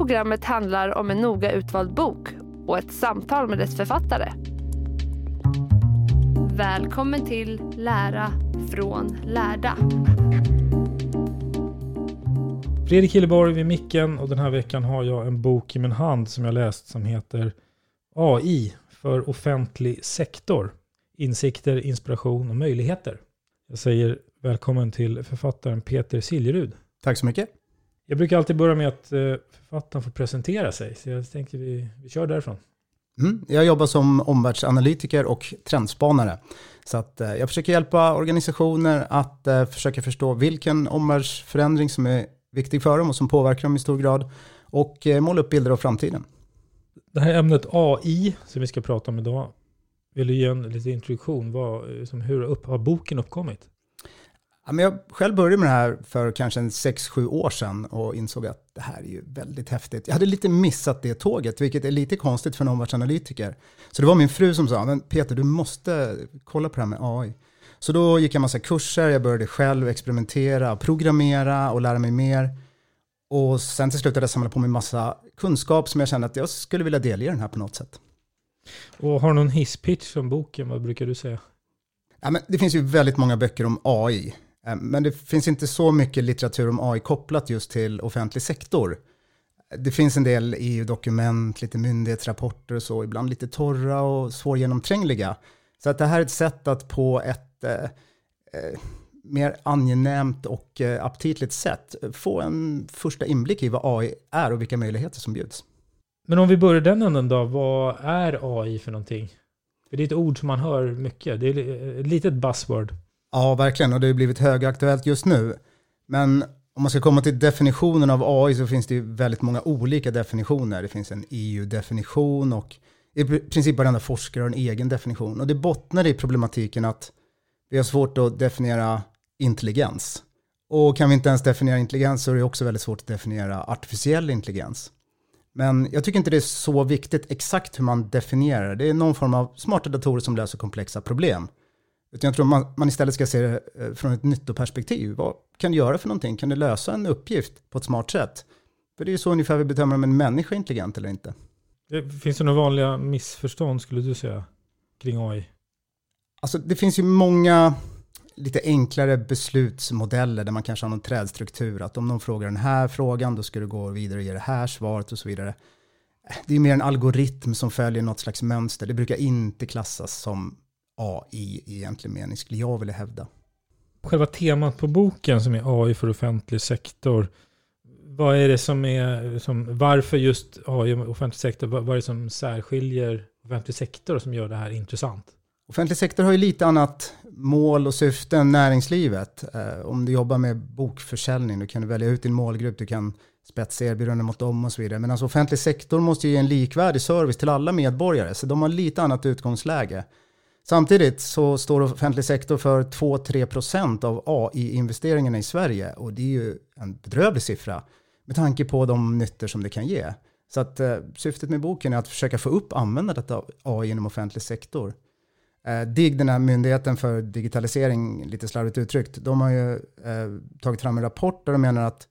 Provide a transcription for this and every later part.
programmet handlar om en noga utvald bok och ett samtal med dess författare. Välkommen till Lära från lärda. Fredrik Hilleborg vid micken och den här veckan har jag en bok i min hand som jag läst som heter AI för offentlig sektor. Insikter, inspiration och möjligheter. Jag säger välkommen till författaren Peter Siljerud. Tack så mycket. Jag brukar alltid börja med att eh, författaren får presentera sig, så jag tänker vi, vi kör därifrån. Mm. Jag jobbar som omvärldsanalytiker och trendspanare. Så att, eh, jag försöker hjälpa organisationer att eh, försöka förstå vilken omvärldsförändring som är viktig för dem och som påverkar dem i stor grad och måla upp bilder av framtiden. Det här ämnet AI som vi ska prata om idag, vill du ge en liten introduktion? Vad, som, hur upp, har boken uppkommit? Ja, men jag själv började med det här för kanske en 6-7 år sedan och insåg att det här är ju väldigt häftigt. Jag hade lite missat det tåget, vilket är lite konstigt för en omvärldsanalytiker. Så det var min fru som sa, men Peter du måste kolla på det här med AI. Så då gick jag massa kurser, jag började själv experimentera, programmera och lära mig mer. Och sen till slut hade jag samlat på mig massa kunskap som jag kände att jag skulle vilja delge den här på något sätt. Och har du någon hisspitch om boken? Vad brukar du säga? Ja, men det finns ju väldigt många böcker om AI. Eh, men det finns inte så mycket litteratur om AI kopplat just till offentlig sektor. Det finns en del EU-dokument, lite myndighetsrapporter och så, ibland lite torra och svårgenomträngliga. Så att det här är ett sätt att på ett eh, eh, mer angenämt och eh, aptitligt sätt få en första inblick i vad AI är och vilka möjligheter som bjuds. Men om vi börjar den änden då, vad är AI för någonting? För det är ett ord som man hör mycket, det är ett litet buzzword. Ja, verkligen, och det har blivit högaktuellt just nu. Men om man ska komma till definitionen av AI så finns det ju väldigt många olika definitioner. Det finns en EU-definition och i princip varenda forskare har en egen definition. Och det bottnar i problematiken att vi har svårt att definiera intelligens. Och kan vi inte ens definiera intelligens så är det också väldigt svårt att definiera artificiell intelligens. Men jag tycker inte det är så viktigt exakt hur man definierar. Det är någon form av smarta datorer som löser komplexa problem. Utan jag tror man, man istället ska se det eh, från ett nyttoperspektiv. Vad kan du göra för någonting? Kan du lösa en uppgift på ett smart sätt? För det är ju så ungefär vi bedömer om en människa är intelligent eller inte. Finns det några vanliga missförstånd skulle du säga kring AI? Alltså det finns ju många lite enklare beslutsmodeller där man kanske har någon trädstruktur. Att om någon frågar den här frågan då ska du gå vidare och ge det här svaret och så vidare. Det är mer en algoritm som följer något slags mönster. Det brukar inte klassas som AI i egentlig mening, skulle jag vilja hävda. Själva temat på boken som är AI för offentlig sektor, vad är det som är, som, varför just AI och offentlig sektor, vad, vad är det som särskiljer offentlig sektor som gör det här intressant? Offentlig sektor har ju lite annat mål och syfte än näringslivet. Eh, om du jobbar med bokförsäljning, då kan du välja ut din målgrupp, du kan spetsa erbjudanden mot dem och så vidare. Men alltså offentlig sektor måste ju ge en likvärdig service till alla medborgare, så de har lite annat utgångsläge. Samtidigt så står offentlig sektor för 2-3% av AI-investeringarna i Sverige och det är ju en bedrövlig siffra med tanke på de nyttor som det kan ge. Så att eh, syftet med boken är att försöka få upp användandet av AI inom offentlig sektor. Eh, DIGG, den här myndigheten för digitalisering, lite slarvigt uttryckt, de har ju eh, tagit fram en rapport där de menar att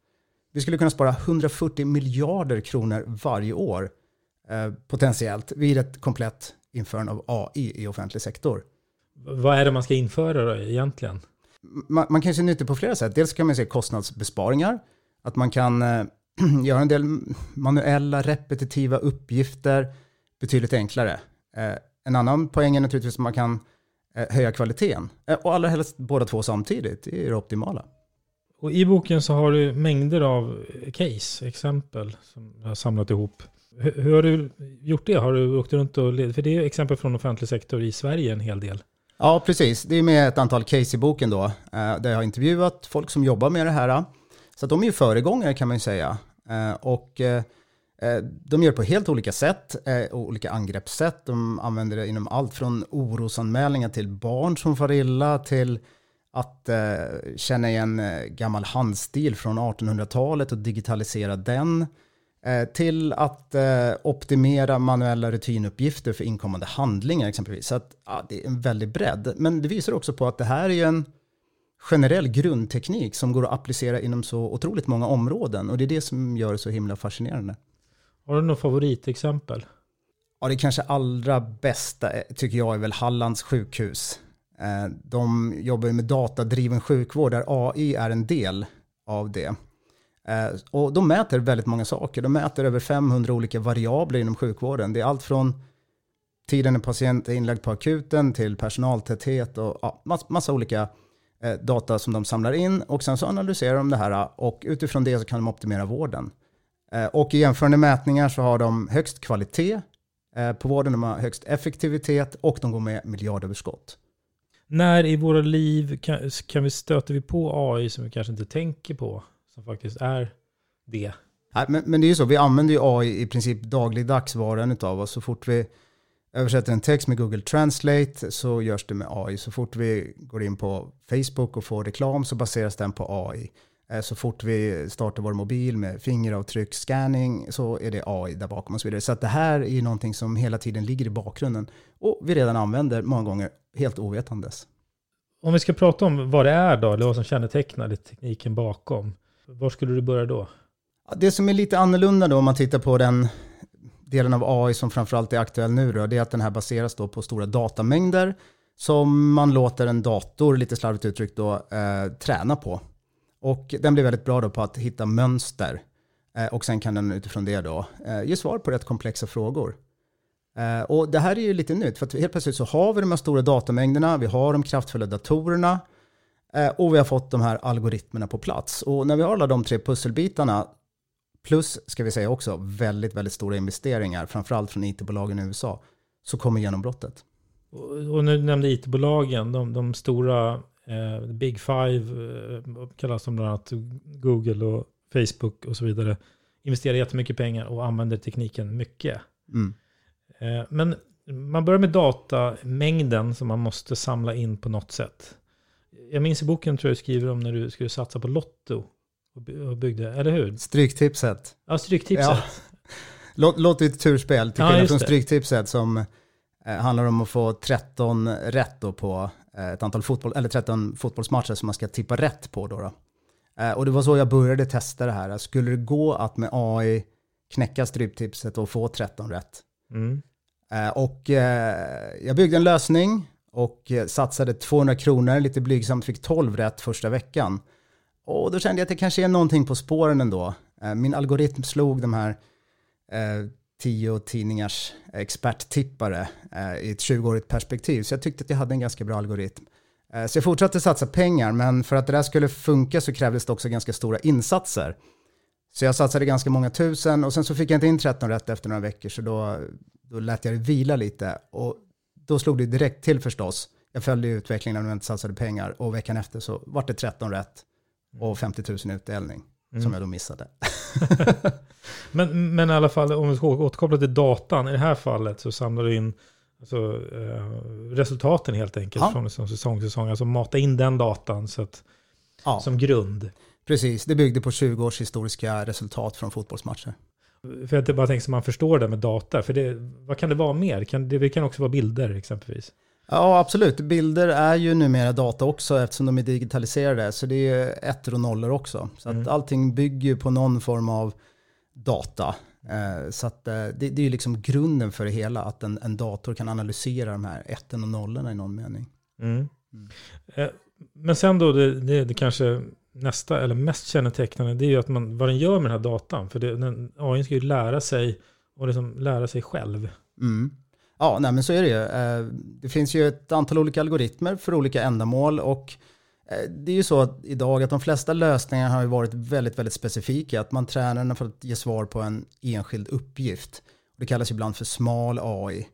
vi skulle kunna spara 140 miljarder kronor varje år eh, potentiellt vid ett komplett införande av AI i offentlig sektor. Vad är det man ska införa då egentligen? Man, man kan se nytta på flera sätt. Dels kan man se kostnadsbesparingar. Att man kan eh, göra en del manuella, repetitiva uppgifter betydligt enklare. Eh, en annan poäng är naturligtvis att man kan eh, höja kvaliteten. Eh, och allra helst båda två samtidigt. Det är det optimala. Och I boken så har du mängder av case, exempel som du har samlat ihop. Hur, hur, har du gjort det? Har du åkt runt och... För det är exempel från offentlig sektor i Sverige en hel del. Ja, precis. Det är med ett antal case i boken då, eh, där jag har intervjuat folk som jobbar med det här. Så de är ju föregångare kan man ju säga. Eh, och eh, de gör det på helt olika sätt, olika angreppssätt. De använder det inom allt från orosanmälningar till barn som far illa till att känna igen gammal handstil från 1800-talet och digitalisera den till att eh, optimera manuella rutinuppgifter för inkommande handlingar exempelvis. Så att, ja, det är en väldig bredd. Men det visar också på att det här är en generell grundteknik som går att applicera inom så otroligt många områden och det är det som gör det så himla fascinerande. Har du något favoritexempel? Ja, det kanske allra bästa eh, tycker jag är väl Hallands sjukhus Eh, de jobbar med datadriven sjukvård där AI är en del av det. Eh, och de mäter väldigt många saker. De mäter över 500 olika variabler inom sjukvården. Det är allt från tiden en patient är inlagd på akuten till personaltäthet och ja, massa olika eh, data som de samlar in. Och sen så analyserar de det här eh, och utifrån det så kan de optimera vården. Och i jämförande mätningar så har de högst kvalitet på vården, de har högst effektivitet och de går med miljardöverskott. När i våra liv kan, kan vi, stöter vi på AI som vi kanske inte tänker på, som faktiskt är det? Nej, men, men det är ju så, vi använder ju AI i princip dagligdags var och en av oss. Så fort vi översätter en text med Google Translate så görs det med AI. Så fort vi går in på Facebook och får reklam så baseras den på AI. Eh, så fort vi startar vår mobil med fingeravtryck, scanning, så är det AI där bakom och så vidare. Så det här är ju någonting som hela tiden ligger i bakgrunden och vi redan använder många gånger helt ovetandes. Om vi ska prata om vad det är då, eller vad som kännetecknar tekniken bakom, var skulle du börja då? Det som är lite annorlunda då om man tittar på den delen av AI som framförallt är aktuell nu då, det är att den här baseras då på stora datamängder som man låter en dator, lite slarvigt uttryckt då, eh, träna på. Och den blir väldigt bra då på att hitta mönster. Eh, och sen kan den utifrån det då eh, ge svar på rätt komplexa frågor. Eh, och det här är ju lite nytt, för att helt plötsligt så har vi de här stora datamängderna, vi har de kraftfulla datorerna och vi har fått de här algoritmerna på plats. Och när vi har alla de tre pusselbitarna, plus ska vi säga också väldigt, väldigt stora investeringar, framförallt från it-bolagen i USA, så kommer genombrottet. Och nu nämnde it-bolagen, de, de stora Eh, Big Five eh, kallas de bland annat Google och Facebook och så vidare. Investerar jättemycket pengar och använder tekniken mycket. Mm. Eh, men man börjar med datamängden som man måste samla in på något sätt. Jag minns i boken tror jag du skriver om när du skulle satsa på Lotto och byggde, eller hur? Stryktipset. Ja, Stryktipset. Ja. Låt ett turspel till skillnad ja, från Stryktipset som eh, handlar om att få 13 rätt på Eh, ett antal fotboll, eller 13 fotbollsmatcher som man ska tippa rätt på. Då, då. Eh, och det var så jag började testa det här. Skulle det gå att med AI knäcka stryptipset och få 13 rätt? Mm. Eh, och jag byggde en lösning och eh, satsade 200 kronor, lite blygsamt, fick 12 rätt första veckan. Och då kände jag att det kanske är någonting på spåren ändå. Eh, min algoritm slog de här eh, tio tidningars experttippare eh, i ett 20-årigt perspektiv. Så jag tyckte att jag hade en ganska bra algoritm. Eh, så jag fortsatte satsa pengar, men för att det där skulle funka så krävdes det också ganska stora insatser. Så jag satsade ganska många tusen och sen så fick jag inte in 13 rätt efter några veckor så då, då lät jag det vila lite. Och då slog det direkt till förstås. Jag följde utvecklingen när jag inte satsade pengar och veckan efter så var det 13 rätt och 50 000 utdelning mm. som jag då missade. men, men i alla fall, om vi ska återkoppla till datan, i det här fallet så samlar du in alltså, eh, resultaten helt enkelt ja. från säsong till säsong. Alltså mata in den datan så att, ja. som grund. Precis, det byggde på 20 års historiska resultat från fotbollsmatcher. För jag bara tänker så man förstår det med data. För det, vad kan det vara mer? Kan, det kan också vara bilder exempelvis. Ja, absolut. Bilder är ju numera data också eftersom de är digitaliserade. Så det är ettor och nollor också. Så mm. att allting bygger på någon form av data. Eh, så att eh, det, det är ju liksom grunden för det hela, att en, en dator kan analysera de här ettorna och nollorna i någon mening. Mm. Mm. Eh, men sen då, det, det, det, kanske nästa eller mest kännetecknande, det är ju att man, vad den gör med den här datan. För det, den, AI ska ju lära sig och liksom lära sig själv. Mm. Ja, nej, men så är det ju. Eh, det finns ju ett antal olika algoritmer för olika ändamål och eh, det är ju så att idag att de flesta lösningar har varit väldigt, väldigt specifika. Att man tränar den för att ge svar på en enskild uppgift. Det kallas ibland för smal AI.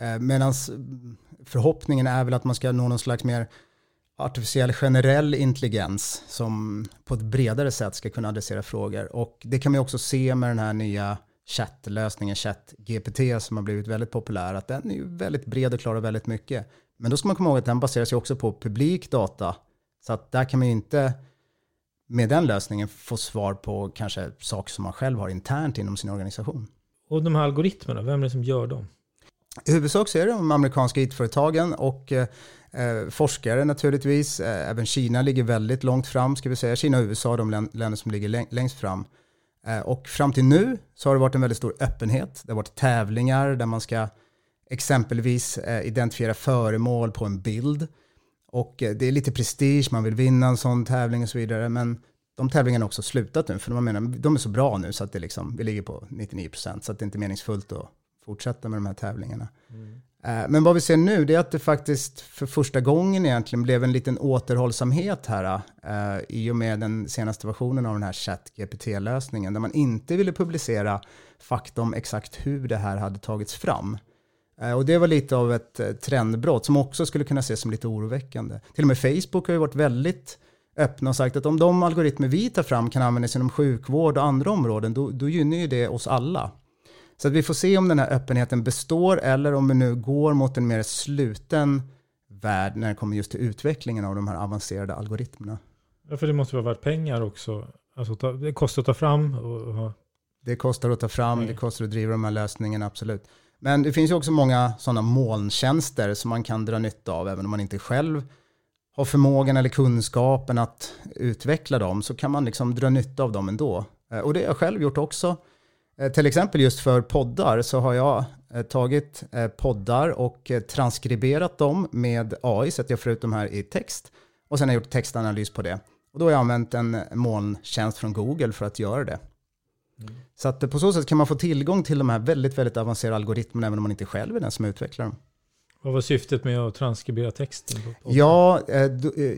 Eh, Medan förhoppningen är väl att man ska nå någon slags mer artificiell generell intelligens som på ett bredare sätt ska kunna adressera frågor. Och det kan man också se med den här nya chattlösningen, ChatGPT, som har blivit väldigt populär, att den är ju väldigt bred och klarar väldigt mycket. Men då ska man komma ihåg att den baseras ju också på publik data. Så att där kan man ju inte med den lösningen få svar på kanske saker som man själv har internt inom sin organisation. Och de här algoritmerna, vem är det som gör dem? I huvudsak så är det de amerikanska IT-företagen och eh, eh forskare naturligtvis. Eh, även Kina ligger väldigt långt fram, ska vi säga. Kina och USA är de länder som ligger längst fram. Eh, och fram till nu så har det varit en väldigt stor öppenhet. Det har varit tävlingar där man ska exempelvis eh, identifiera föremål på en bild. Och eh, det är lite prestige, man vill vinna en sån tävling och så vidare. Men de tävlingarna har också slutat nu, för de, menar, de är så bra nu så att det liksom, vi ligger på 99%, så att det inte är meningsfullt att fortsätta med de här tävlingarna. Mm. Men vad vi ser nu det är att det faktiskt för första gången egentligen blev en liten återhållsamhet här uh, i och med den senaste versionen av den här ChatGPT-lösningen där man inte ville publicera fakta om exakt hur det här hade tagits fram. Uh, och det var lite av ett trendbrott som också skulle kunna ses som lite oroväckande. Till och med Facebook har ju varit väldigt öppna och sagt att om de algoritmer vi tar fram kan användas inom sjukvård och andra områden, då, då gynnar ju det oss alla. Så att vi får se om den här öppenheten består eller om vi nu går mot en mer sluten värld när det kommer just till utvecklingen av de här avancerade algoritmerna. Ja, för det måste vara värt pengar också. Alltså, det kostar att ta fram. Och... Det kostar att ta fram, Nej. det kostar att driva de här lösningarna, absolut. Men det finns ju också många sådana molntjänster som man kan dra nytta av, även om man inte själv har förmågan eller kunskapen att utveckla dem, så kan man liksom dra nytta av dem ändå. Eh, och det har jag själv gjort också. Eh, till exempel just för poddar så har jag eh, tagit eh, poddar och transkriberat dem med AI så att jag får ut dem här i text. Och sen har jag gjort textanalys på det. Och då har jag använt en molntjänst från Google för att göra det. Mm. Så att på så sätt kan man få tillgång till de här väldigt, väldigt avancerade algoritmerna även om man inte själv är den som utvecklar dem. Vad var syftet med att transkribera texten? Ja,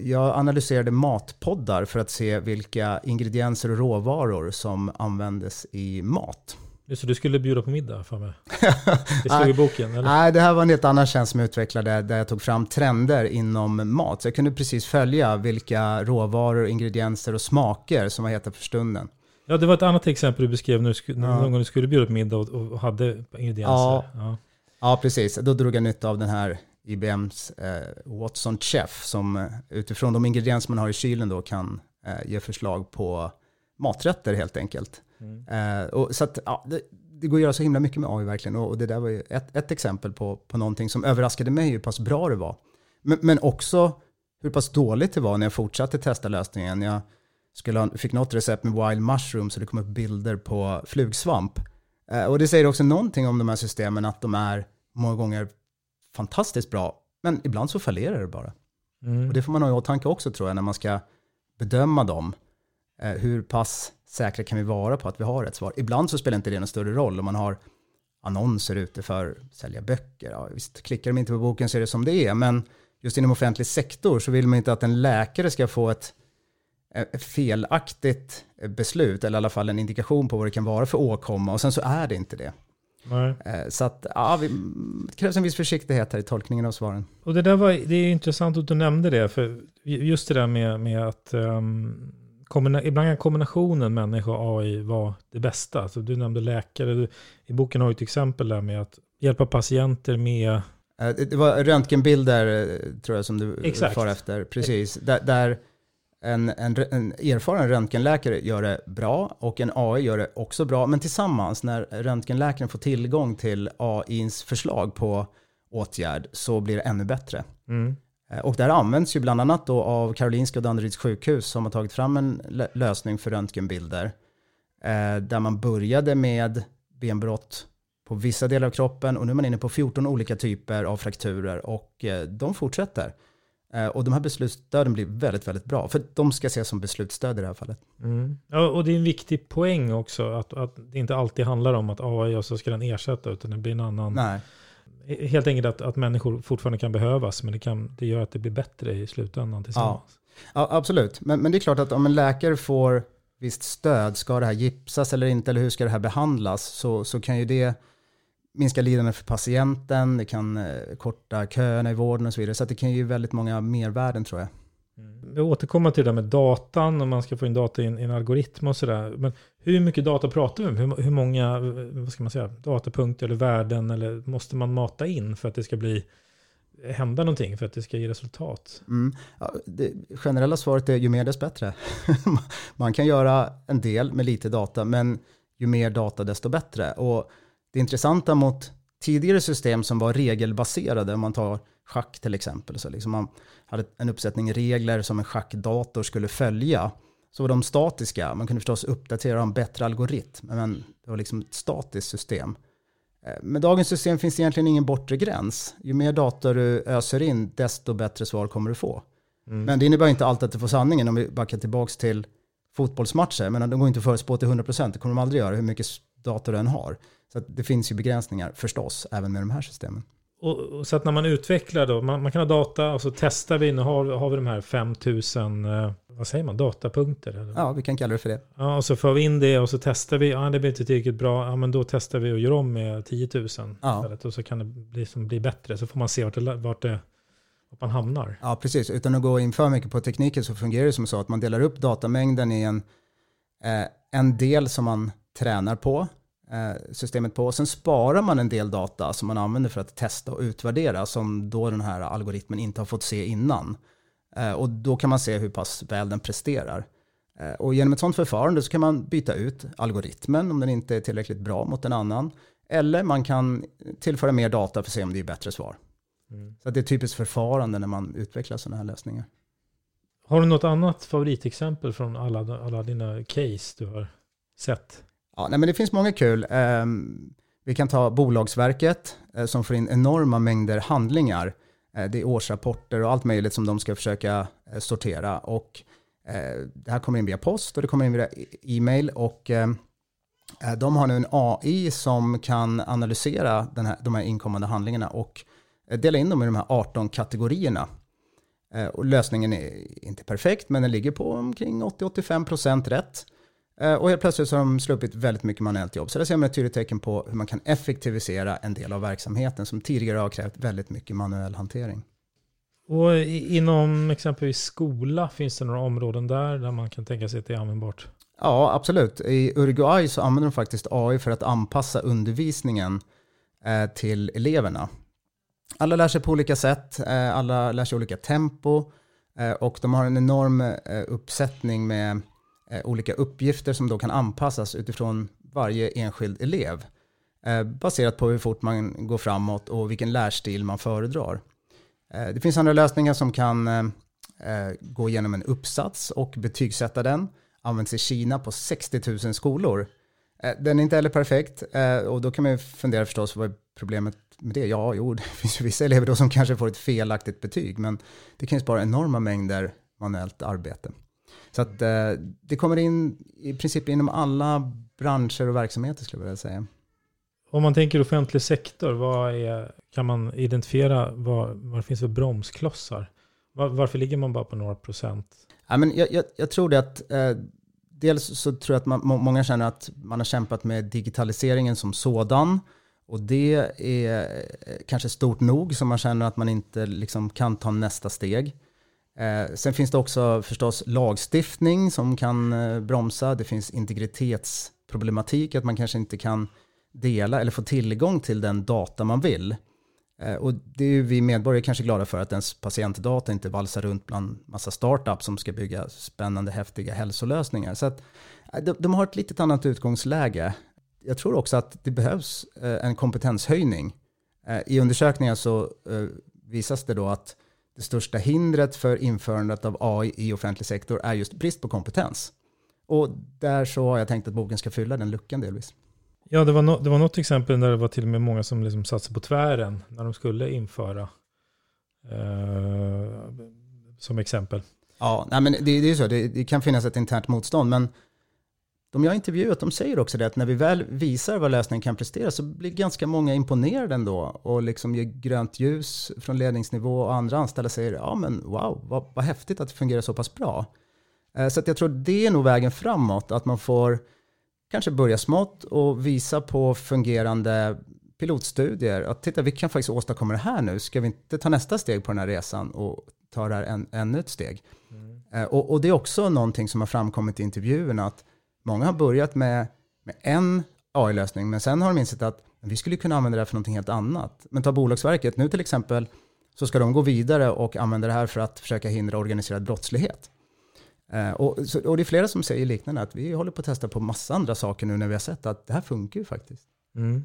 jag analyserade matpoddar för att se vilka ingredienser och råvaror som användes i mat. Så du skulle bjuda på middag för mig? Det stod i boken? Eller? Nej, det här var en helt annan tjänst som jag utvecklade där jag tog fram trender inom mat. Så jag kunde precis följa vilka råvaror, ingredienser och smaker som var heta för stunden. Ja, det var ett annat exempel du beskrev när du, ja. någon gång du skulle bjuda på middag och, och hade ingredienser. Ja. ja. Ja, precis. Då drog jag nytta av den här IBMs eh, Watson Chef som eh, utifrån de ingredienser man har i kylen då kan eh, ge förslag på maträtter helt enkelt. Mm. Eh, och, så att, ja, det, det, går att göra så himla mycket med AI verkligen och, och det där var ju ett, ett exempel på, på någonting som överraskade mig hur pass bra det var. Men, men också hur pass dåligt det var när jag fortsatte testa lösningen. Jag skulle ha, fick något recept med wild mushroom så det kom upp bilder på flugsvamp. Eh, och det säger också någonting om de här systemen, att de är många gånger fantastiskt bra, men ibland så fallerar det bara. Mm. Och det får man ha i åtanke också tror jag, när man ska bedöma dem. Eh, hur pass säkra kan vi vara på att vi har ett svar? Ibland så spelar inte det någon större roll om man har annonser ute för att sälja böcker. Ja, visst, klickar de inte på boken så är det som det är, men just inom offentlig sektor så vill man inte att en läkare ska få ett felaktigt beslut, eller i alla fall en indikation på vad det kan vara för åkomma, och sen så är det inte det. Nej. Eh, så att, ja, vi, det krävs en viss försiktighet här i tolkningen av svaren. Och det där var, det är intressant att du nämnde det, för just det där med, med att um, kombina, ibland kan kombinationen människa och AI vara det bästa. Så du nämnde läkare, du, i boken har du ett exempel där med att hjälpa patienter med eh, det var röntgenbilder eh, tror jag som du Exakt. far efter. Precis. Där, där en, en, en, erfaren röntgenläkare gör det bra och en AI gör det också bra. Men tillsammans, när röntgenläkaren får tillgång till AIns förslag på åtgärd så blir det ännu bättre. Mm. Eh, och det här används ju bland annat då av Karolinska och Danderyds sjukhus som har tagit fram en lösning för röntgenbilder. Eh, där man började med benbrott på vissa delar av kroppen och nu är man inne på 14 olika typer av frakturer och eh, de fortsätter. Eh, och de här beslutsstöden blir väldigt, väldigt bra. För de ska ses som beslutsstöd i det här fallet. Mm. Ja, och det är en viktig poäng också. Att, att det inte alltid handlar om att AI och så ska den ersätta. Utan det blir en annan. Nej. Helt enkelt att, att människor fortfarande kan behövas. Men det, kan, det gör att det blir bättre i slutändan tillsammans. Ja, ja absolut. Men, men det är klart att om en läkare får visst stöd. Ska det här gipsas eller inte? Eller hur ska det här behandlas? Så, så kan ju det minska lidande för patienten, det kan eh, korta köerna i vården och så vidare. Så det kan ju väldigt många mervärden tror jag. Mm. Vi återkommer till det där med datan, om man ska få in data i en, i en algoritm och sådär. Men hur mycket data pratar vi om? Hur, hur, många vad ska man säga, datapunkter eller värden eller måste man mata in för att det ska bli hända någonting för att det ska ge resultat? Mm. Ja, det generella svaret är ju mer desto bättre. man kan göra en del med lite data, men ju mer data desto bättre. Och det intressanta mot tidigare system som var regelbaserade, om man tar schack till exempel, så liksom man hade en uppsättning regler som en schackdator skulle följa, så var de statiska. Man kunde förstås uppdatera en bättre algoritm, men det var liksom ett statiskt system. Eh, med dagens system finns det egentligen ingen bortre gräns. Ju mer data du öser in, desto bättre svar kommer du få. Mm. Men det innebär inte alltid att du får sanningen om vi backar tillbaka till fotbollsmatcher. Men de går inte att förutspå till 100%, det kommer de aldrig göra hur mycket data du än har. Så det finns ju begränsningar förstås, även med de här systemen. Och, och, så att när man utvecklar då, man, man, kan ha data och så testar vi, nu har, har vi de här 5000, eh, vad säger man, datapunkter? Eller? Ja, vi kan kalla det för det. Ja, och så för vi in det och så testar vi, ja det blir inte tillräckligt bra, ja men då testar vi och gör om med 10 000 ja. istället och så kan det bli, som bli bättre, så får man se vart det, vart det vart man hamnar. Ja, precis. Utan att gå in för mycket på tekniken så fungerar det som så att man delar upp datamängden i en, eh, en del som man tränar på systemet på. Sen sparar man en del data som man använder för att testa och utvärdera som då den här algoritmen inte har fått se innan. Eh, och då kan man se hur pass väl den presterar. Eh, och genom ett sådant förfarande så kan man byta ut algoritmen om den inte är tillräckligt bra mot en annan. Eller man kan tillföra mer data för att se om det är bättre svar. Mm. Så det är typiskt förfarande när man utvecklar sådana här lösningar. Har du något annat favoritexempel från alla, alla dina case du har sett? Ja, nej, men det finns många kul. Ehm, vi kan ta Bolagsverket eh, som får in enorma mängder handlingar. Eh, det är årsrapporter och allt möjligt som de ska försöka eh, sortera. Och det här kommer in via post och det kommer in via e- e-mail. Och ehm, de har nu en AI som kan analysera den här, de här inkommande handlingarna och dela in dem i de här 18 kategorierna. Och lösningen är inte perfekt, men den ligger på omkring 80-85% rätt. Eh, och helt plötsligt så har de sluppit väldigt mycket manuellt jobb. Så där ser man ett tydligt tecken på hur man kan effektivisera en del av verksamheten som tidigare har krävt väldigt mycket manuell hantering. Och inom exempelvis skola, finns det några områden där där man kan tänka sig att det är användbart? Ja, absolut. I Uruguay så använder de faktiskt AI för att anpassa undervisningen eh, till eleverna. Alla lär sig på olika sätt, eh, alla lär sig olika tempo och de har en enorm uppsättning med Eh, olika uppgifter som då kan anpassas utifrån varje enskild elev. Eh, baserat på hur fort man går framåt och vilken lärstil man föredrar. Eh, det finns andra lösningar som kan gå igenom en uppsats och betygsätta den. Används i Kina på 60 000 skolor. Den är inte heller perfekt och då kan man fundera förstås vad är problemet med det? Ja, jo, det finns ju vissa elever då som kanske får ett felaktigt betyg, men det kan ju spara enorma mängder manuellt arbete. Så att eh, det kommer in i princip inom alla branscher och verksamheter skulle jag vilja säga. Om man tänker offentlig sektor, vad är, kan man identifiera vad, vad det finns för bromsklossar? Var, varför ligger man bara på några procent? Ja, men jag, jag, jag tror det att eh, dels så tror jag att man, många känner att man har kämpat med digitaliseringen som sådan. Och det är eh, kanske stort nog så man känner att man inte liksom kan ta nästa steg. Eh, sen finns det också förstås lagstiftning som kan eh, bromsa. Det finns integritetsproblematik, att man kanske inte kan dela eller få tillgång till den data man vill. Eh, och det är ju vi medborgare kanske glada för att ens patientdata inte valsar runt bland massa startups som ska bygga spännande, häftiga hälsolösningar. Så att eh, de, de har ett litet annat utgångsläge. Jag tror också att det behövs eh, en kompetenshöjning. Eh, I undersökningar så visas det då att det största hindret för införandet av AI i offentlig sektor är just brist på kompetens. Och där så har jag tänkt att boken ska fylla den luckan delvis. Ja, det var, no det var något exempel där det var till och med många som liksom satsade på tvären när de skulle införa. Eh, som exempel. Ja, nej, men det, det är så. Det, det, kan finnas ett internt motstånd. Men de jag intervjuat de säger också det att när vi väl visar vad lösningen kan prestera så blir ganska många imponerade ändå och liksom ger grönt ljus från ledningsnivå och andra anställda säger ja men wow, vad, vad häftigt att det fungerar så pass bra. Eh, så att jag tror det är nog vägen framåt, att man får kanske börja smått och visa på fungerande pilotstudier. Att titta, vi kan faktiskt åstadkomma det här nu. Ska vi inte ta nästa steg på den här resan och ta det här ännu ett steg? Mm. Eh, och, och, det är också någonting som har framkommit i intervjuerna. Att många har börjat med, med en AI-lösning, men sen har de insett att vi skulle kunna använda det här för någonting helt annat. Men ta Bolagsverket, nu till exempel så ska de gå vidare och använda det här för att försöka hindra organiserad brottslighet. Eh, och, och, det är flera som säger liknande, att vi håller på att testa på massa andra saker nu när vi har sett att det här funkar ju faktiskt. Mm.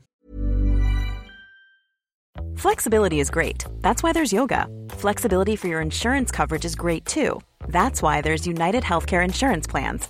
Flexibility is great. That's why there's yoga. Flexibility for your insurance coverage is great too. That's why there's United Healthcare Insurance Plans.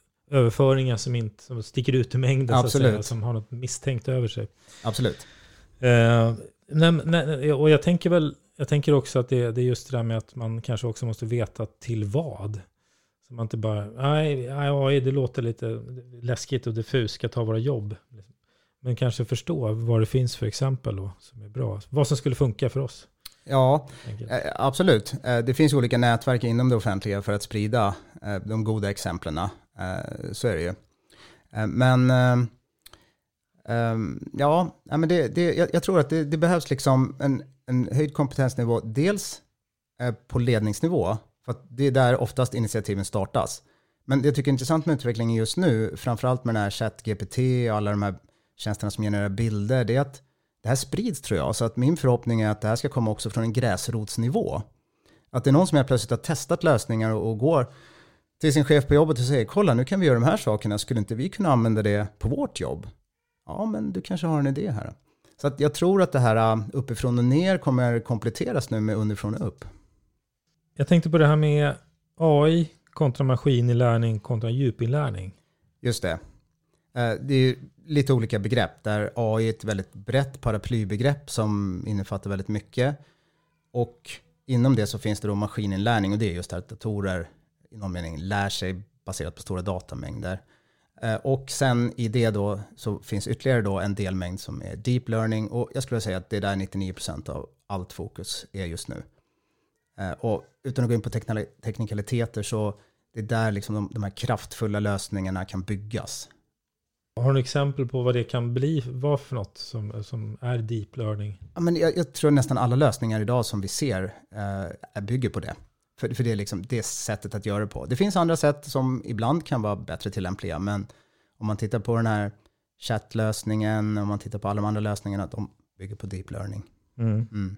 överföringar som inte som sticker ut i mängden, så att säga, som har något misstänkt över sig. Absolut. Eh, nej, nej, och jag tänker väl, jag tänker också att det, det är just det där med att man kanske också måste veta till vad. Så man inte bara, nej, AI det låter lite läskigt och diffust, ska ta våra jobb. Men kanske förstå vad det finns för exempel då, som är bra. Vad som skulle funka för oss. Ja, eh, absolut. Eh, det finns olika nätverk inom det offentliga för att sprida eh, de goda exemplen. Så är det ju. Men ja, men det, det, jag tror att det, det behövs liksom en, en höjd kompetensnivå. Dels på ledningsnivå, för det är där oftast initiativen startas. Men det jag tycker är intressant med utvecklingen just nu, framförallt med den här ChatGPT och alla de här tjänsterna som genererar bilder, det är att det här sprids tror jag. Så att min förhoppning är att det här ska komma också från en gräsrotsnivå. Att det är någon som helt plötsligt har testat lösningar och, och går till sin chef på jobbet och säger kolla nu kan vi göra de här sakerna, skulle inte vi kunna använda det på vårt jobb? Ja, men du kanske har en idé här. Så att jag tror att det här uh, uppifrån och ner kommer kompletteras nu med underifrån och upp. Jag tänkte på det här med AI kontra maskininlärning kontra djupinlärning. Just det. Eh, det är lite olika begrepp där AI är ett väldigt brett paraplybegrepp som innefattar väldigt mycket. Och inom det så finns det då maskininlärning och det är just att datorer i någon mening lär sig baserat på stora datamängder. Eh, och sen i det då så finns ytterligare då en delmängd som är deep learning och jag skulle säga att det är där 99% av allt fokus är just nu. Eh, och utan att gå in på teknikaliteter så det är där liksom de, de här kraftfulla lösningarna kan byggas. Har du exempel på vad det kan bli, vad för något som, som är deep learning? Ja, men jag, jag tror nästan alla lösningar idag som vi ser eh, bygger på det. För, för det är liksom det sättet att göra det på. Det finns andra sätt som ibland kan vara bättre tillämpliga, men om man tittar på den här chattlösningen, om man tittar på alla de andra lösningarna, de bygger på deep learning. Mm. Mm.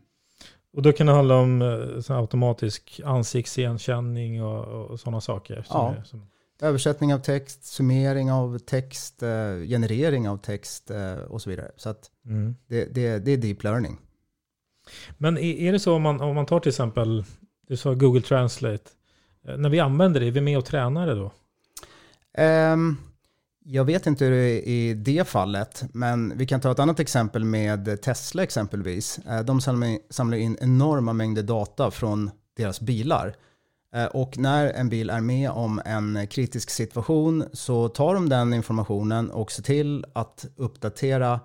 Och då kan det handla om eh, automatisk ansiktsigenkänning och, och sådana saker? ja. Är, som... Översättning av text, summering av text, eh, generering av text eh, och så vidare. Så mm. det, det, det, är deep learning. Men är det så om man, om man tar till exempel, du sa Google Translate, eh, när vi använder det, är vi med och tränar det då? Um, jag vet inte hur det är i det fallet, men vi kan ta ett annat exempel med Tesla exempelvis. De samlar in enorma mängder data från deras bilar. Eh, och när en bil är med om en kritisk situation så tar de den informationen och ser till att uppdatera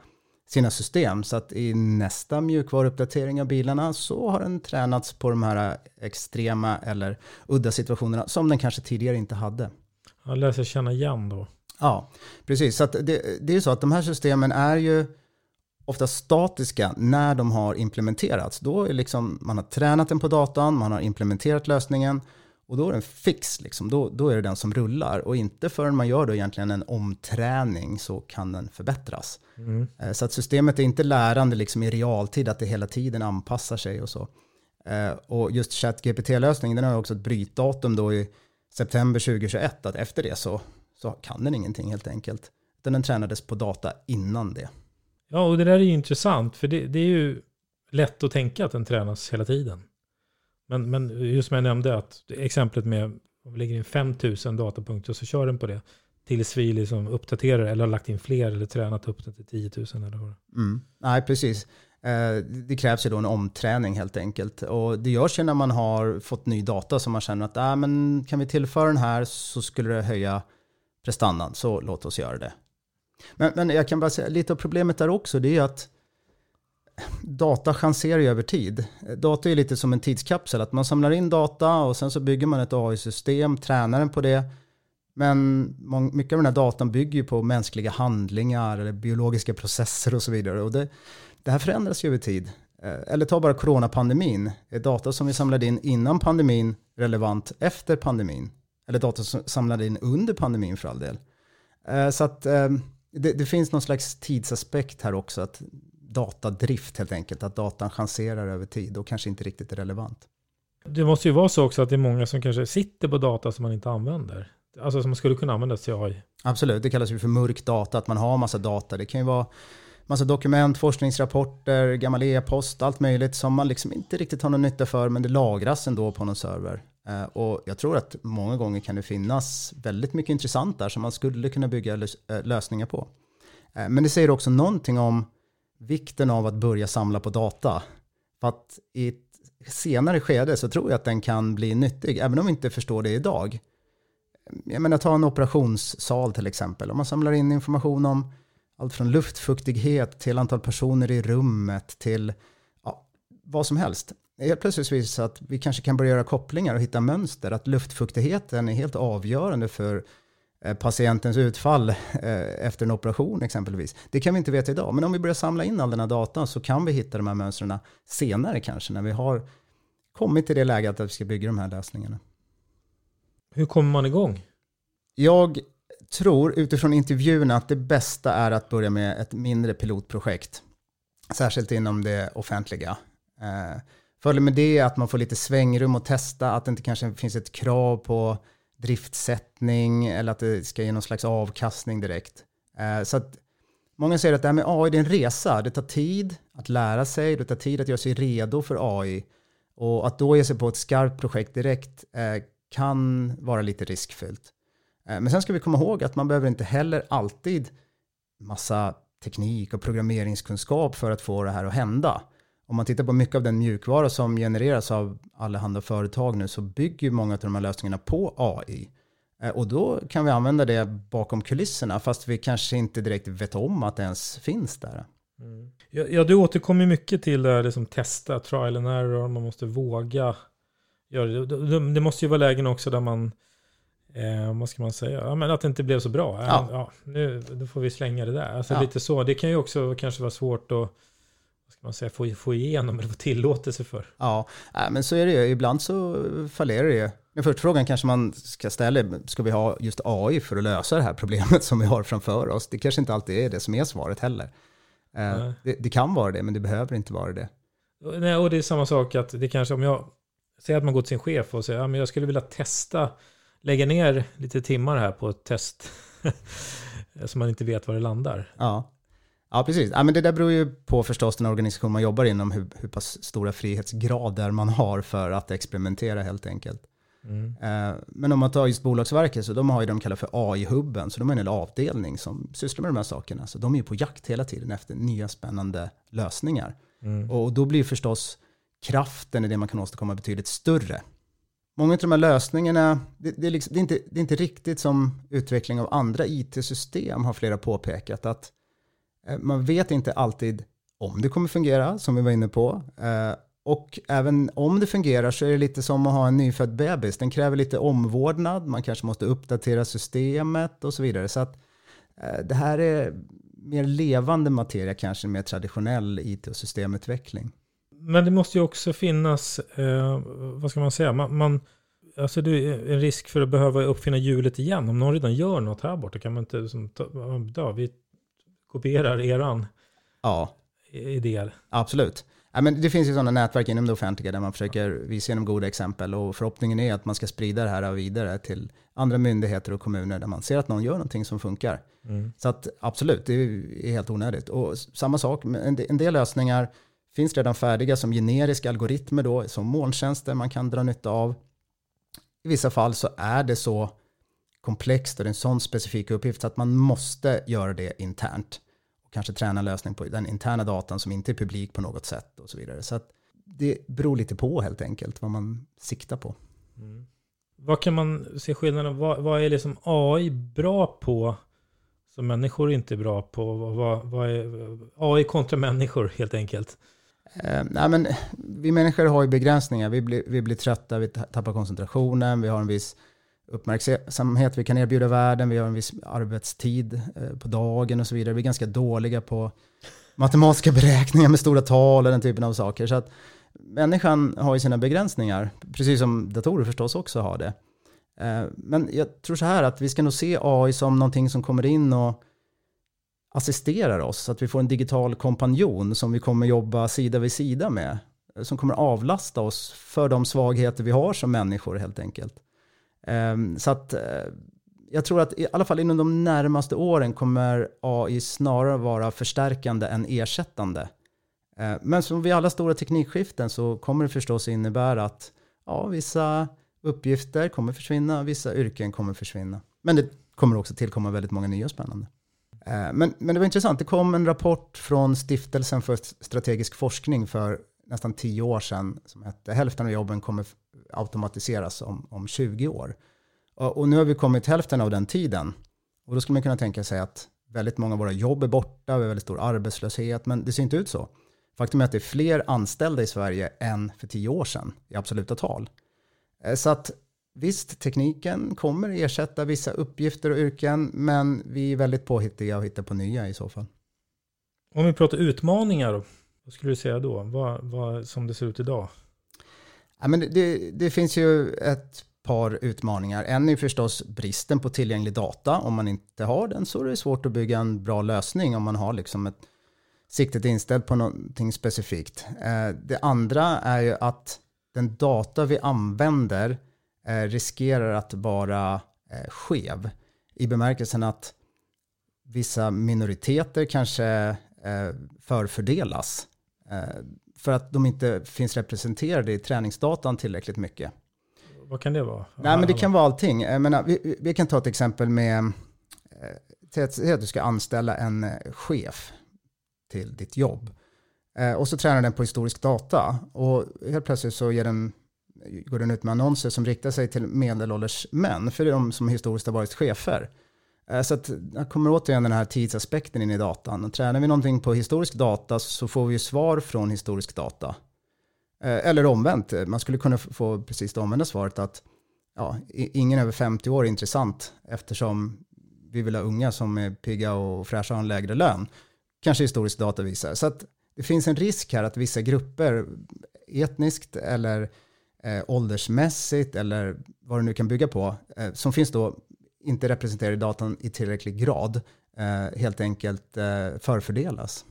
sina system. Så att i nästa mjukvaruuppdatering av bilarna så har den tränats på de här extrema eller udda situationerna som den kanske tidigare inte hade. Jag lär sig känna igen då. Ja, precis. Så det, det är så att de här systemen är ju ofta statiska när de har implementerats. Då är liksom, man har tränat den på datan, man har implementerat lösningen och då är den fix, liksom. då, då är det den som rullar. Och inte förrän man gör då egentligen en omträning så kan den förbättras. Mm. Eh, så att systemet är inte lärande liksom i realtid, att det hela tiden anpassar sig och så. Eh, och just ChatGPT-lösningen, den har också ett brytdatum då i september 2021, att efter det så, så kan den ingenting helt enkelt. Utan den tränades på data innan det. Ja, och det där är ju intressant, för det, det är ju lätt att tänka att den tränas hela tiden. Men, men just som jag nämnde, att exemplet med om vi lägger in 5000 datapunkter och så kör den på det. tills vi liksom uppdaterar eller har lagt in fler eller tränat upp den till 10 000 eller vad mm. Nej, precis. Eh, det krävs ju då en omträning helt enkelt. Och det görs ju när man har fått ny data som man känner att ah, men kan vi tillföra den här så skulle det höja prestandan, så låt oss göra det. Men, men jag kan bara säga, lite av problemet där också, det är att data chanserar ju över tid. Data är lite som en tidskapsel, att man samlar in data och sen så bygger man ett AI-system, tränar den på det. Men mycket av den här datan bygger ju på mänskliga handlingar eller biologiska processer och så vidare. Och det, det här förändras ju över tid. Eh, eller ta bara coronapandemin. Är data som vi samlade in innan pandemin relevant efter pandemin? Eller data som samlade in under pandemin för all del. Eh, så att ehm, det, det finns någon slags tidsaspekt här också. Att datadrift helt enkelt. Att datan chanserar över tid och kanske inte riktigt är relevant. Det måste ju vara så också att det är många som kanske sitter på data som man inte använder. Alltså som man skulle kunna använda till AI. Absolut, det kallas ju för mörk data, att man har massa data. Det kan ju vara massa dokument, forskningsrapporter, gammal e-post, allt möjligt som man liksom inte riktigt har någon nytta för, men det lagras ändå på någon server. Eh, och jag tror att många gånger kan det finnas väldigt mycket intressant där som man skulle kunna bygga eh, lösningar på. Eh, men det säger också någonting om vikten av att börja samla på data. För att i ett senare skede så tror jag att den kan bli nyttig, även om vi inte förstår det idag. Jag menar, ta en operationssal till exempel. Om man samlar in information om allt från luftfuktighet till antal personer i rummet till ja, vad som helst. Helt plötsligt visar att vi kanske kan börja göra kopplingar och hitta mönster. Att luftfuktigheten är helt avgörande för eh, patientens utfall eh, efter en operation exempelvis. Det kan vi inte veta idag, men om vi börjar samla in all den här datan så kan vi hitta de här mönstren senare kanske när vi har kommit till det läget att vi ska bygga de här lösningarna. Hur kommer man igång? Jag tror utifrån intervjuerna att det bästa är att börja med ett mindre pilotprojekt. Särskilt inom det offentliga. Fördelen Följer med det att man får lite svängrum och testa, att det inte kanske finns ett krav på driftsättning eller att det ska ge någon slags avkastning direkt. Eh, så att många säger att det här med AI är en resa. Det tar tid att lära sig, det tar tid att göra sig redo för AI. Och att då ge sig på ett skarpt projekt direkt eh, kan vara lite riskfyllt. Eh, men sen ska vi komma ihåg att man behöver inte heller alltid massa teknik och programmeringskunskap för att få det här att hända. Om man tittar på mycket av den mjukvara som genereras av allehanda företag nu så bygger många av de här lösningarna på AI. Eh, och då kan vi använda det bakom kulisserna fast vi kanske inte direkt vet om att det ens finns där. Mm. Ja, ja, du återkommer mycket till det här liksom testa, trial and error, man måste våga göra det. Det måste ju vara lägen också där man Eh, vad ska man säga? Ja, men att det inte blev så bra. Ja. ja nu, då får vi slänga det där. Alltså lite så. Det kan ju också kanske vara svårt att man säga, få, få igenom eller få tillåtelse för. Ja, äh, men så är det ju. Ibland så fallerar det ju. Den första frågan kanske man ska ställa ska vi ha just AI för att lösa det här problemet som vi har framför oss? Det kanske inte alltid är det som är svaret heller. Eh, det, det, kan vara det, men det behöver inte vara det. Nej, och det är samma sak att det kanske om jag säger att man går till sin chef och säger att ja, jag skulle vilja testa lägga ner lite timmar här på ett test. så man inte vet var det landar. Ja, ja precis. Ja, men det där beror ju på förstås den organisation man jobbar inom, hur, hur pass stora frihetsgrader man har för att experimentera helt enkelt. Mm. Eh, men om man tar just Bolagsverket så de har ju de kallar för AI-hubben, så de har en hel avdelning som sysslar med de här sakerna. Så de är ju på jakt hela tiden efter nya spännande lösningar. Mm. Och då blir förstås kraften i det man kan åstadkomma betydligt större många av de här lösningarna, det, det, är liksom, det, är inte, det är inte riktigt som utveckling av andra it-system har flera påpekat. Att Eh, man vet inte alltid om det kommer fungera, som vi var inne på. Eh, och även om det fungerar så är det lite som att ha en nyfödd bebis. Den kräver lite omvårdnad, man kanske måste uppdatera systemet och så vidare. Så att eh, det här är mer levande materia kanske än mer traditionell it och systemutveckling men det måste ju också finnas, eh, vad ska man säga, man, man, alltså det är en risk för att behöva uppfinna hjulet igen. Om någon redan gör något här borta kan man inte, som, ja, vi kopierar eran ja. idéer. Absolut. Ja, men det finns ju sådana nätverk inom det offentliga där man försöker visa genom goda exempel och förhoppningen är att man ska sprida det här vidare till andra myndigheter och kommuner där man ser att någon gör någonting som funkar. Mm. Så att absolut, det är helt onödigt. Och samma sak, en del lösningar finns redan färdiga som generiska algoritmer då, som molntjänster man kan dra nytta av. I vissa fall så är det så komplext och det är en sån specifik uppgift så att man måste göra det internt. Och kanske träna en lösning på den interna datan som inte är publik på något sätt och så vidare. Så att det beror lite på helt enkelt vad man siktar på. Mm. Vad kan man se skillnaden? Vad, vad är liksom AI bra på som människor inte är bra på? Vad, vad är AI kontra människor helt enkelt? Eh, nej, men vi människor har ju begränsningar. Vi blir, vi blir trötta, vi tappar koncentrationen, vi har en viss uppmärksamhet vi kan erbjuda världen, vi har en viss arbetstid eh, på dagen och så vidare. Vi är ganska dåliga på matematiska beräkningar med stora tal och den typen av saker. Så att människan har ju sina begränsningar, precis som datorer förstås också har det. Eh, men jag tror så här att vi ska nog se AI som någonting som kommer in och assisterar oss. Så att vi får en digital kompanjon som vi kommer jobba sida vid sida med. Eh, som kommer avlasta oss för de svagheter vi har som människor helt enkelt. Ehm, så att eh, jag tror att i alla fall inom de närmaste åren kommer AI snarare vara förstärkande än ersättande. Ehm, men som vid alla stora teknikskiften så kommer det förstås innebära att ja, vissa uppgifter kommer försvinna, vissa yrken kommer försvinna. Men det kommer också tillkomma väldigt många nya spännande. Ehm, men, men det var intressant, det kom en rapport från Stiftelsen för strategisk forskning för nästan tio år sedan som hette Hälften av jobben kommer automatiseras om, om 20 år. Och, och nu har vi kommit hälften av den tiden. Och då skulle man kunna tänka sig att väldigt många av våra jobb är borta, vi har väldigt stor arbetslöshet, men det ser inte ut så. Faktum är att det är fler anställda i Sverige än för tio år sedan i absoluta tal. Eh, så att visst, tekniken kommer ersätta vissa uppgifter och yrken, men vi är väldigt påhittiga och hittar på nya i så fall. Om vi pratar utmaningar, vad skulle du säga då? Vad, vad som det ser ut idag? Ja, men det, det finns ju ett par utmaningar. En är förstås bristen på tillgänglig data. Om man inte har den så är det svårt att bygga en bra lösning om man har liksom ett siktet inställt på någonting specifikt. Eh, det andra är ju att den data vi använder eh, riskerar att vara eh, skev i bemärkelsen att vissa minoriteter kanske förfördelas för att de inte finns representerade i träningsdatan tillräckligt mycket. Vad kan det vara? Nej, men det kan vara allting. Jag menar, vi, vi kan ta ett exempel med, eh, säg att du ska anställa en eh, chef till ditt jobb. Eh, och så tränar den på historisk data. Och helt plötsligt så den, går den ut med annonser som riktar sig till medelålders män. För det är de som historiskt har varit chefer. Eh, så att jag kommer återigen den här tidsaspekten in i datan. Tränar vi någonting på historisk data så får vi ju svar från historisk data. Eh, eller omvänt, eh, man skulle kunna få precis det omvända svaret att ja, ingen över 50 år är intressant eftersom vi vill ha unga som är pigga och fräscha och har en lägre lön. Kanske historisk data visar. Så att det finns en risk här att vissa grupper etniskt eller eh, åldersmässigt eller vad det nu kan bygga på, eh, som finns då inte representerar datan i tillräcklig grad eh, helt enkelt eh, förfördelas.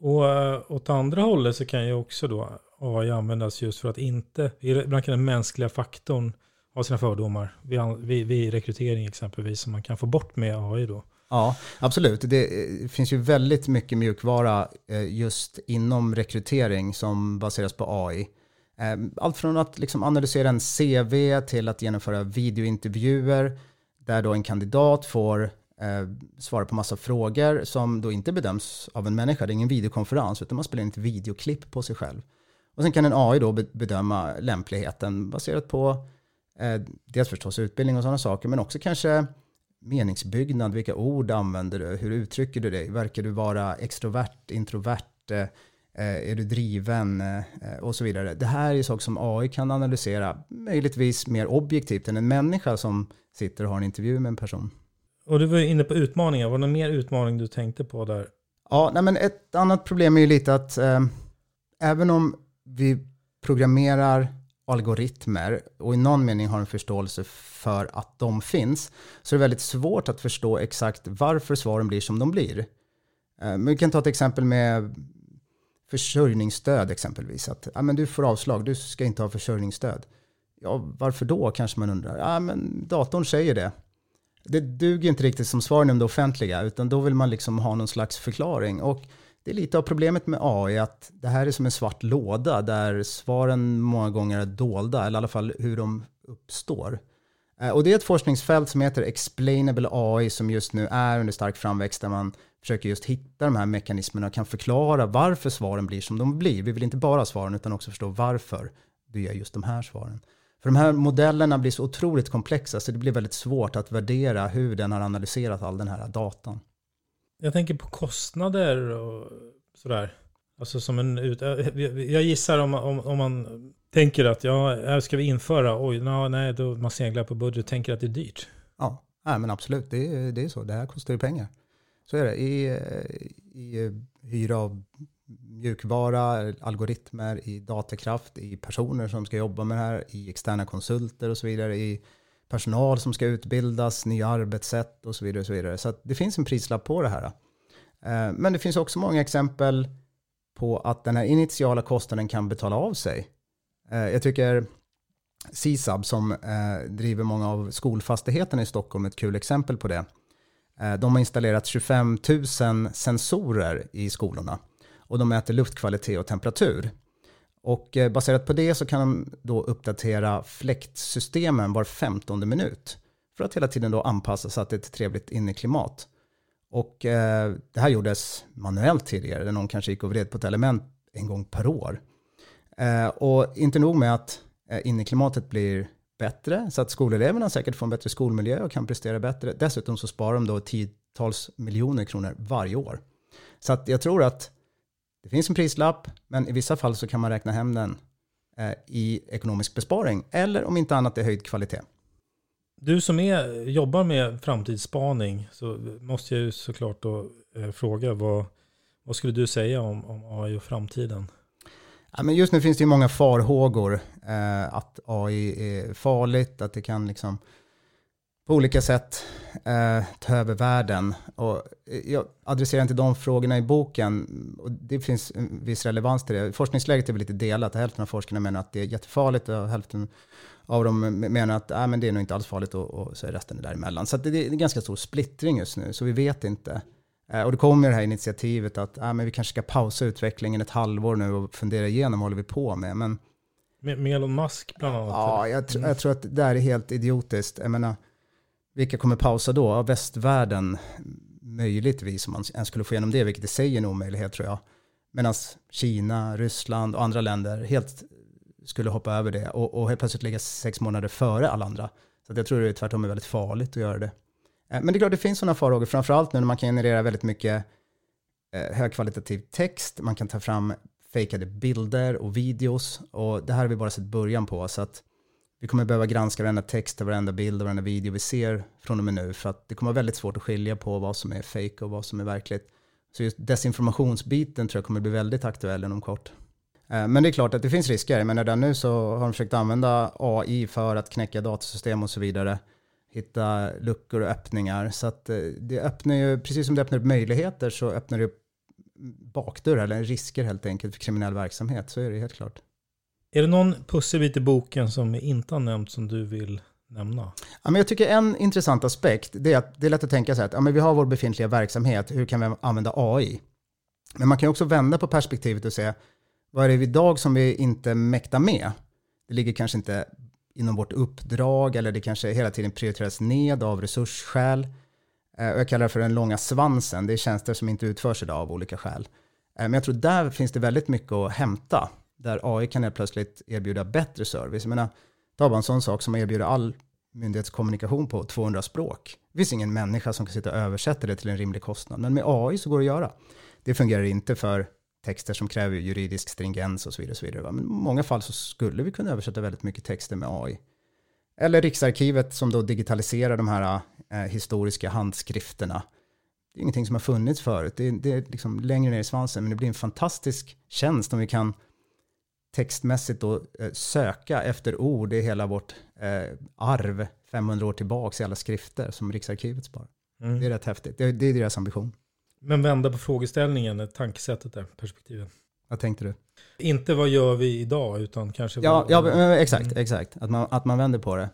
Och eh, åt andra hållet så kan ju också då AI användas just för att inte, ibland kan den mänskliga faktorn ha sina fördomar vid, vid rekrytering exempelvis som man kan få bort med AI då. Ja, absolut. Det finns ju väldigt mycket mjukvara just inom rekrytering som baseras på AI. Ehm, allt från att liksom analysera en CV till att genomföra videointervjuer där då en kandidat får eh, svara på massa frågor som då inte bedöms av en människa. Det är ingen videokonferens utan man spelar in ett videoklipp på sig själv. Och sen kan en AI då bedöma lämpligheten baserat på eh, dels förstås utbildning och sådana saker men också kanske meningsbyggnad, vilka ord använder du, hur uttrycker du dig, verkar du vara extrovert, introvert, Eh, är du driven eh, och så vidare. Det här är saker som AI kan analysera, möjligtvis mer objektivt än en människa som sitter och har en intervju med en person. Och du var inne på utmaningar, var det någon mer utmaning du tänkte på där? Ja, nej men ett annat problem är ju lite att eh, även om vi programmerar algoritmer och i någon mening har en förståelse för att de finns så är det väldigt svårt att förstå exakt varför svaren blir som de blir. Eh, men vi kan ta ett exempel med försörjningsstöd exempelvis. Att ja, men du får avslag, du ska inte ha försörjningsstöd. Ja, varför då kanske man undrar. Ja, men datorn säger det. Det duger inte riktigt som svar inom det offentliga, utan då vill man liksom ha någon slags förklaring. Och det är lite av problemet med AI, att det här är som en svart låda där svaren många gånger är dolda, eller i alla fall hur de uppstår. Eh, och det är ett forskningsfält som heter Explainable AI som just nu är under stark framväxt där man försöker just hitta de här mekanismerna och kan förklara varför svaren blir som de blir. Vi vill inte bara ha svaren utan också förstå varför du gör just de här svaren. För de här modellerna blir så otroligt komplexa så det blir väldigt svårt att värdera hur den har analyserat all den här datan. Jag tänker på kostnader och sådär. Alltså som en ut... Eh, jag gissar om, om, om man tänker att ja, här ska vi införa, oj, no, nej, då man seglar på budget, tänker att det är dyrt. Ja, nej, men absolut, det är, det är så. Det här kostar ju pengar. Så är det. I, i hyra av mjukvara, algoritmer, i datakraft, i personer som ska jobba med det här, i externa konsulter och så vidare, i personal som ska utbildas, nya arbetssätt och så vidare. Och så vidare. så det finns en prislapp på det här. Eh, men det finns också många exempel på att den här initiala kostnaden kan betala av sig. Eh, jag tycker CSAB som eh, driver många av skolfastigheterna i Stockholm är ett kul exempel på det. Eh, de har installerat 25 000 sensorer i skolorna och de mäter luftkvalitet och temperatur. Och baserat på det så kan de då uppdatera fläktsystemen var 15 minut för att hela tiden då anpassa så att det är ett trevligt inneklimat. Och eh, det här gjordes manuellt tidigare, där någon kanske gick och vred på ett element en gång per år. Eh, och inte nog med att eh, inneklimatet blir bättre, så att skoleleverna säkert får en bättre skolmiljö och kan prestera bättre. Dessutom så sparar de då tiotals miljoner kronor varje år. Så att jag tror att det finns en prislapp, men i vissa fall så kan man räkna hem den eh, i ekonomisk besparing, eller om inte annat i höjd kvalitet. Du som är, jobbar med framtidsspaning så måste jag ju såklart då eh, fråga vad, vad skulle du säga om, om AI och framtiden? Ja, men just nu finns det ju många farhågor eh, att AI är farligt, att det kan liksom på olika sätt eh, ta över världen. Och eh, jag adresserar inte de frågorna i boken. Och det finns en viss relevans till det. Forskningsläget är väl lite delat. Hälften av forskarna menar att det är jättefarligt och hälften av dem menar att äh, men det är nog inte alls farligt och, och så är resten däremellan. Så det, det är en ganska stor splittring just nu, så vi vet inte. Eh, och det kommer det här initiativet att äh, men vi kanske ska pausa utvecklingen ett halvår nu och fundera igenom vad håller vi på med. Men, med, med Elon Musk bland annat? Ja, jag, tr jag tror att det där är helt idiotiskt. Jag menar, vilka kommer pausa då? Ja, västvärlden, möjligtvis om man ens skulle få igenom det, vilket i sig är en omöjlighet tror jag. Medan Kina, Ryssland och andra länder helt skulle hoppa över det och, och helt plötsligt ligga sex månader före alla andra. Så jag tror det är tvärtom är väldigt farligt att göra det. Eh, men det är klart det finns sådana farhågor, framförallt nu när man kan generera väldigt mycket eh, högkvalitativ text, man kan ta fram fejkade bilder och videos och det här har vi bara sett början på så att vi kommer behöva granska varenda text, varenda bild och varenda video vi ser från och med nu för att det kommer vara väldigt svårt att skilja på vad som är fejk och vad som är verkligt. Så just desinformationsbiten tror jag kommer bli väldigt aktuell inom kort. Eh, men det är klart att det finns risker. Men redan nu så har de försökt använda AI för att knäcka datasystem och så vidare. Hitta luckor och öppningar. Så att eh, det öppnar ju, precis som det öppnar upp möjligheter så öppnar det upp bakdörrar eller risker helt enkelt för kriminell verksamhet. Så är det helt klart. Är det någon pusselbit i boken som inte har nämnt som du vill nämna? Ja, men jag tycker en intressant aspekt det är att det är lätt att tänka sig att ja, men vi har vår befintliga verksamhet, hur kan vi använda AI? Men man kan också vända på perspektivet och säga vad är det idag som vi inte mäktar med? Det ligger kanske inte inom vårt uppdrag eller det kanske hela tiden prioriteras ned av resursskäl. Eh, jag kallar det för den långa svansen. Det är tjänster som inte utförs idag av olika skäl. Eh, men jag tror där finns det väldigt mycket att hämta. Där AI kan helt plötsligt erbjuda bättre service. Jag menar, ta bara en sån sak som att erbjuda all myndighetskommunikation på 200 språk. Det finns ingen människa som kan sitta och översätta det till en rimlig kostnad. Men med AI så går det att göra. Det fungerar inte för texter som kräver juridisk stringens och så vidare. Och så vidare. Men i många fall så skulle vi kunna översätta väldigt mycket texter med AI. Eller Riksarkivet som då digitaliserar de här eh, historiska handskrifterna. Det är ingenting som har funnits förut. Det är, det är liksom längre ner i svansen, men det blir en fantastisk tjänst om vi kan textmässigt då eh, söka efter ord i hela vårt eh, arv 500 år tillbaka i alla skrifter som Riksarkivet sparar. Mm. Det är rätt häftigt. Det, det är deras ambition. Men vända på frågeställningen, tankesättet där, perspektivet. Vad tänkte du? Inte vad gör vi idag, utan kanske... Ja, ja exakt, mm. exakt. Att man, att man vänder på det.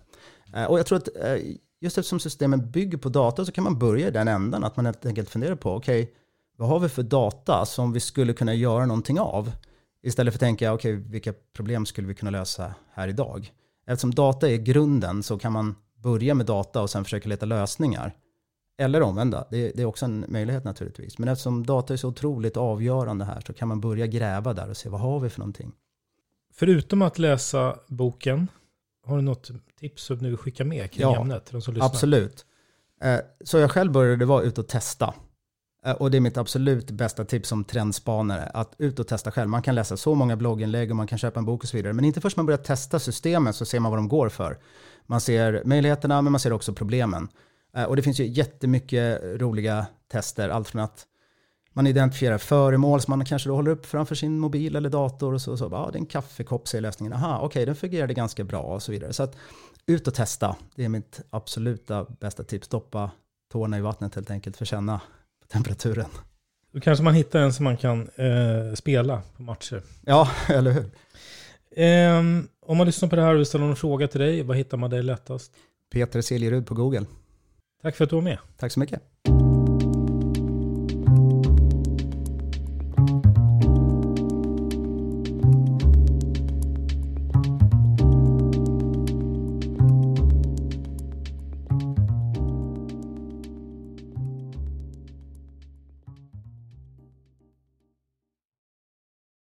Eh, och jag tror att eh, just eftersom systemen bygger på data så kan man börja i den ändan. Att man helt enkelt funderar på, okej, okay, vad har vi för data som vi skulle kunna göra någonting av? Istället för att tänka, okej, okay, vilka problem skulle vi kunna lösa här idag? Eftersom data är grunden så kan man börja med data och sen försöka leta lösningar. Eller omvända, det, det är också en möjlighet naturligtvis. Men eftersom data är så otroligt avgörande här så kan man börja gräva där och se vad har vi för någonting. Förutom att läsa boken, har du något tips som du vill skicka med kring Ja, ämnet? De som lyssnar? Absolut. Eh, Så jag själv började vara ut och testa. Eh, Och det är mitt absolut bästa tips som trendspanare, att ut och testa själv. Man kan läsa så många blogginlägg och man kan köpa en bok och så vidare. Men inte först man börjar testa systemen så ser man vad de går för. Man ser möjligheterna men man ser också problemen. Eh, Och det finns ju jättemycket roliga tester, allt från att man identifierar föremål som man kanske då håller upp framför sin mobil eller dator och så, så ja, det är en kaffekopp säger lösningen. Aha, okej, den fungerade ganska bra och så vidare. Så att ut och testa, det är mitt absoluta bästa tips. Stoppa tårna i vattnet helt enkelt för att känna temperaturen. Då kanske man hittar en som man kan eh, spela på matcher. Ja, eller hur? Ehm, om man lyssnar på det här och vill ställa någon fråga till dig, vad hittar man dig lättast? Peter Siljerud på Google. Tack för att du var med. Tack så mycket.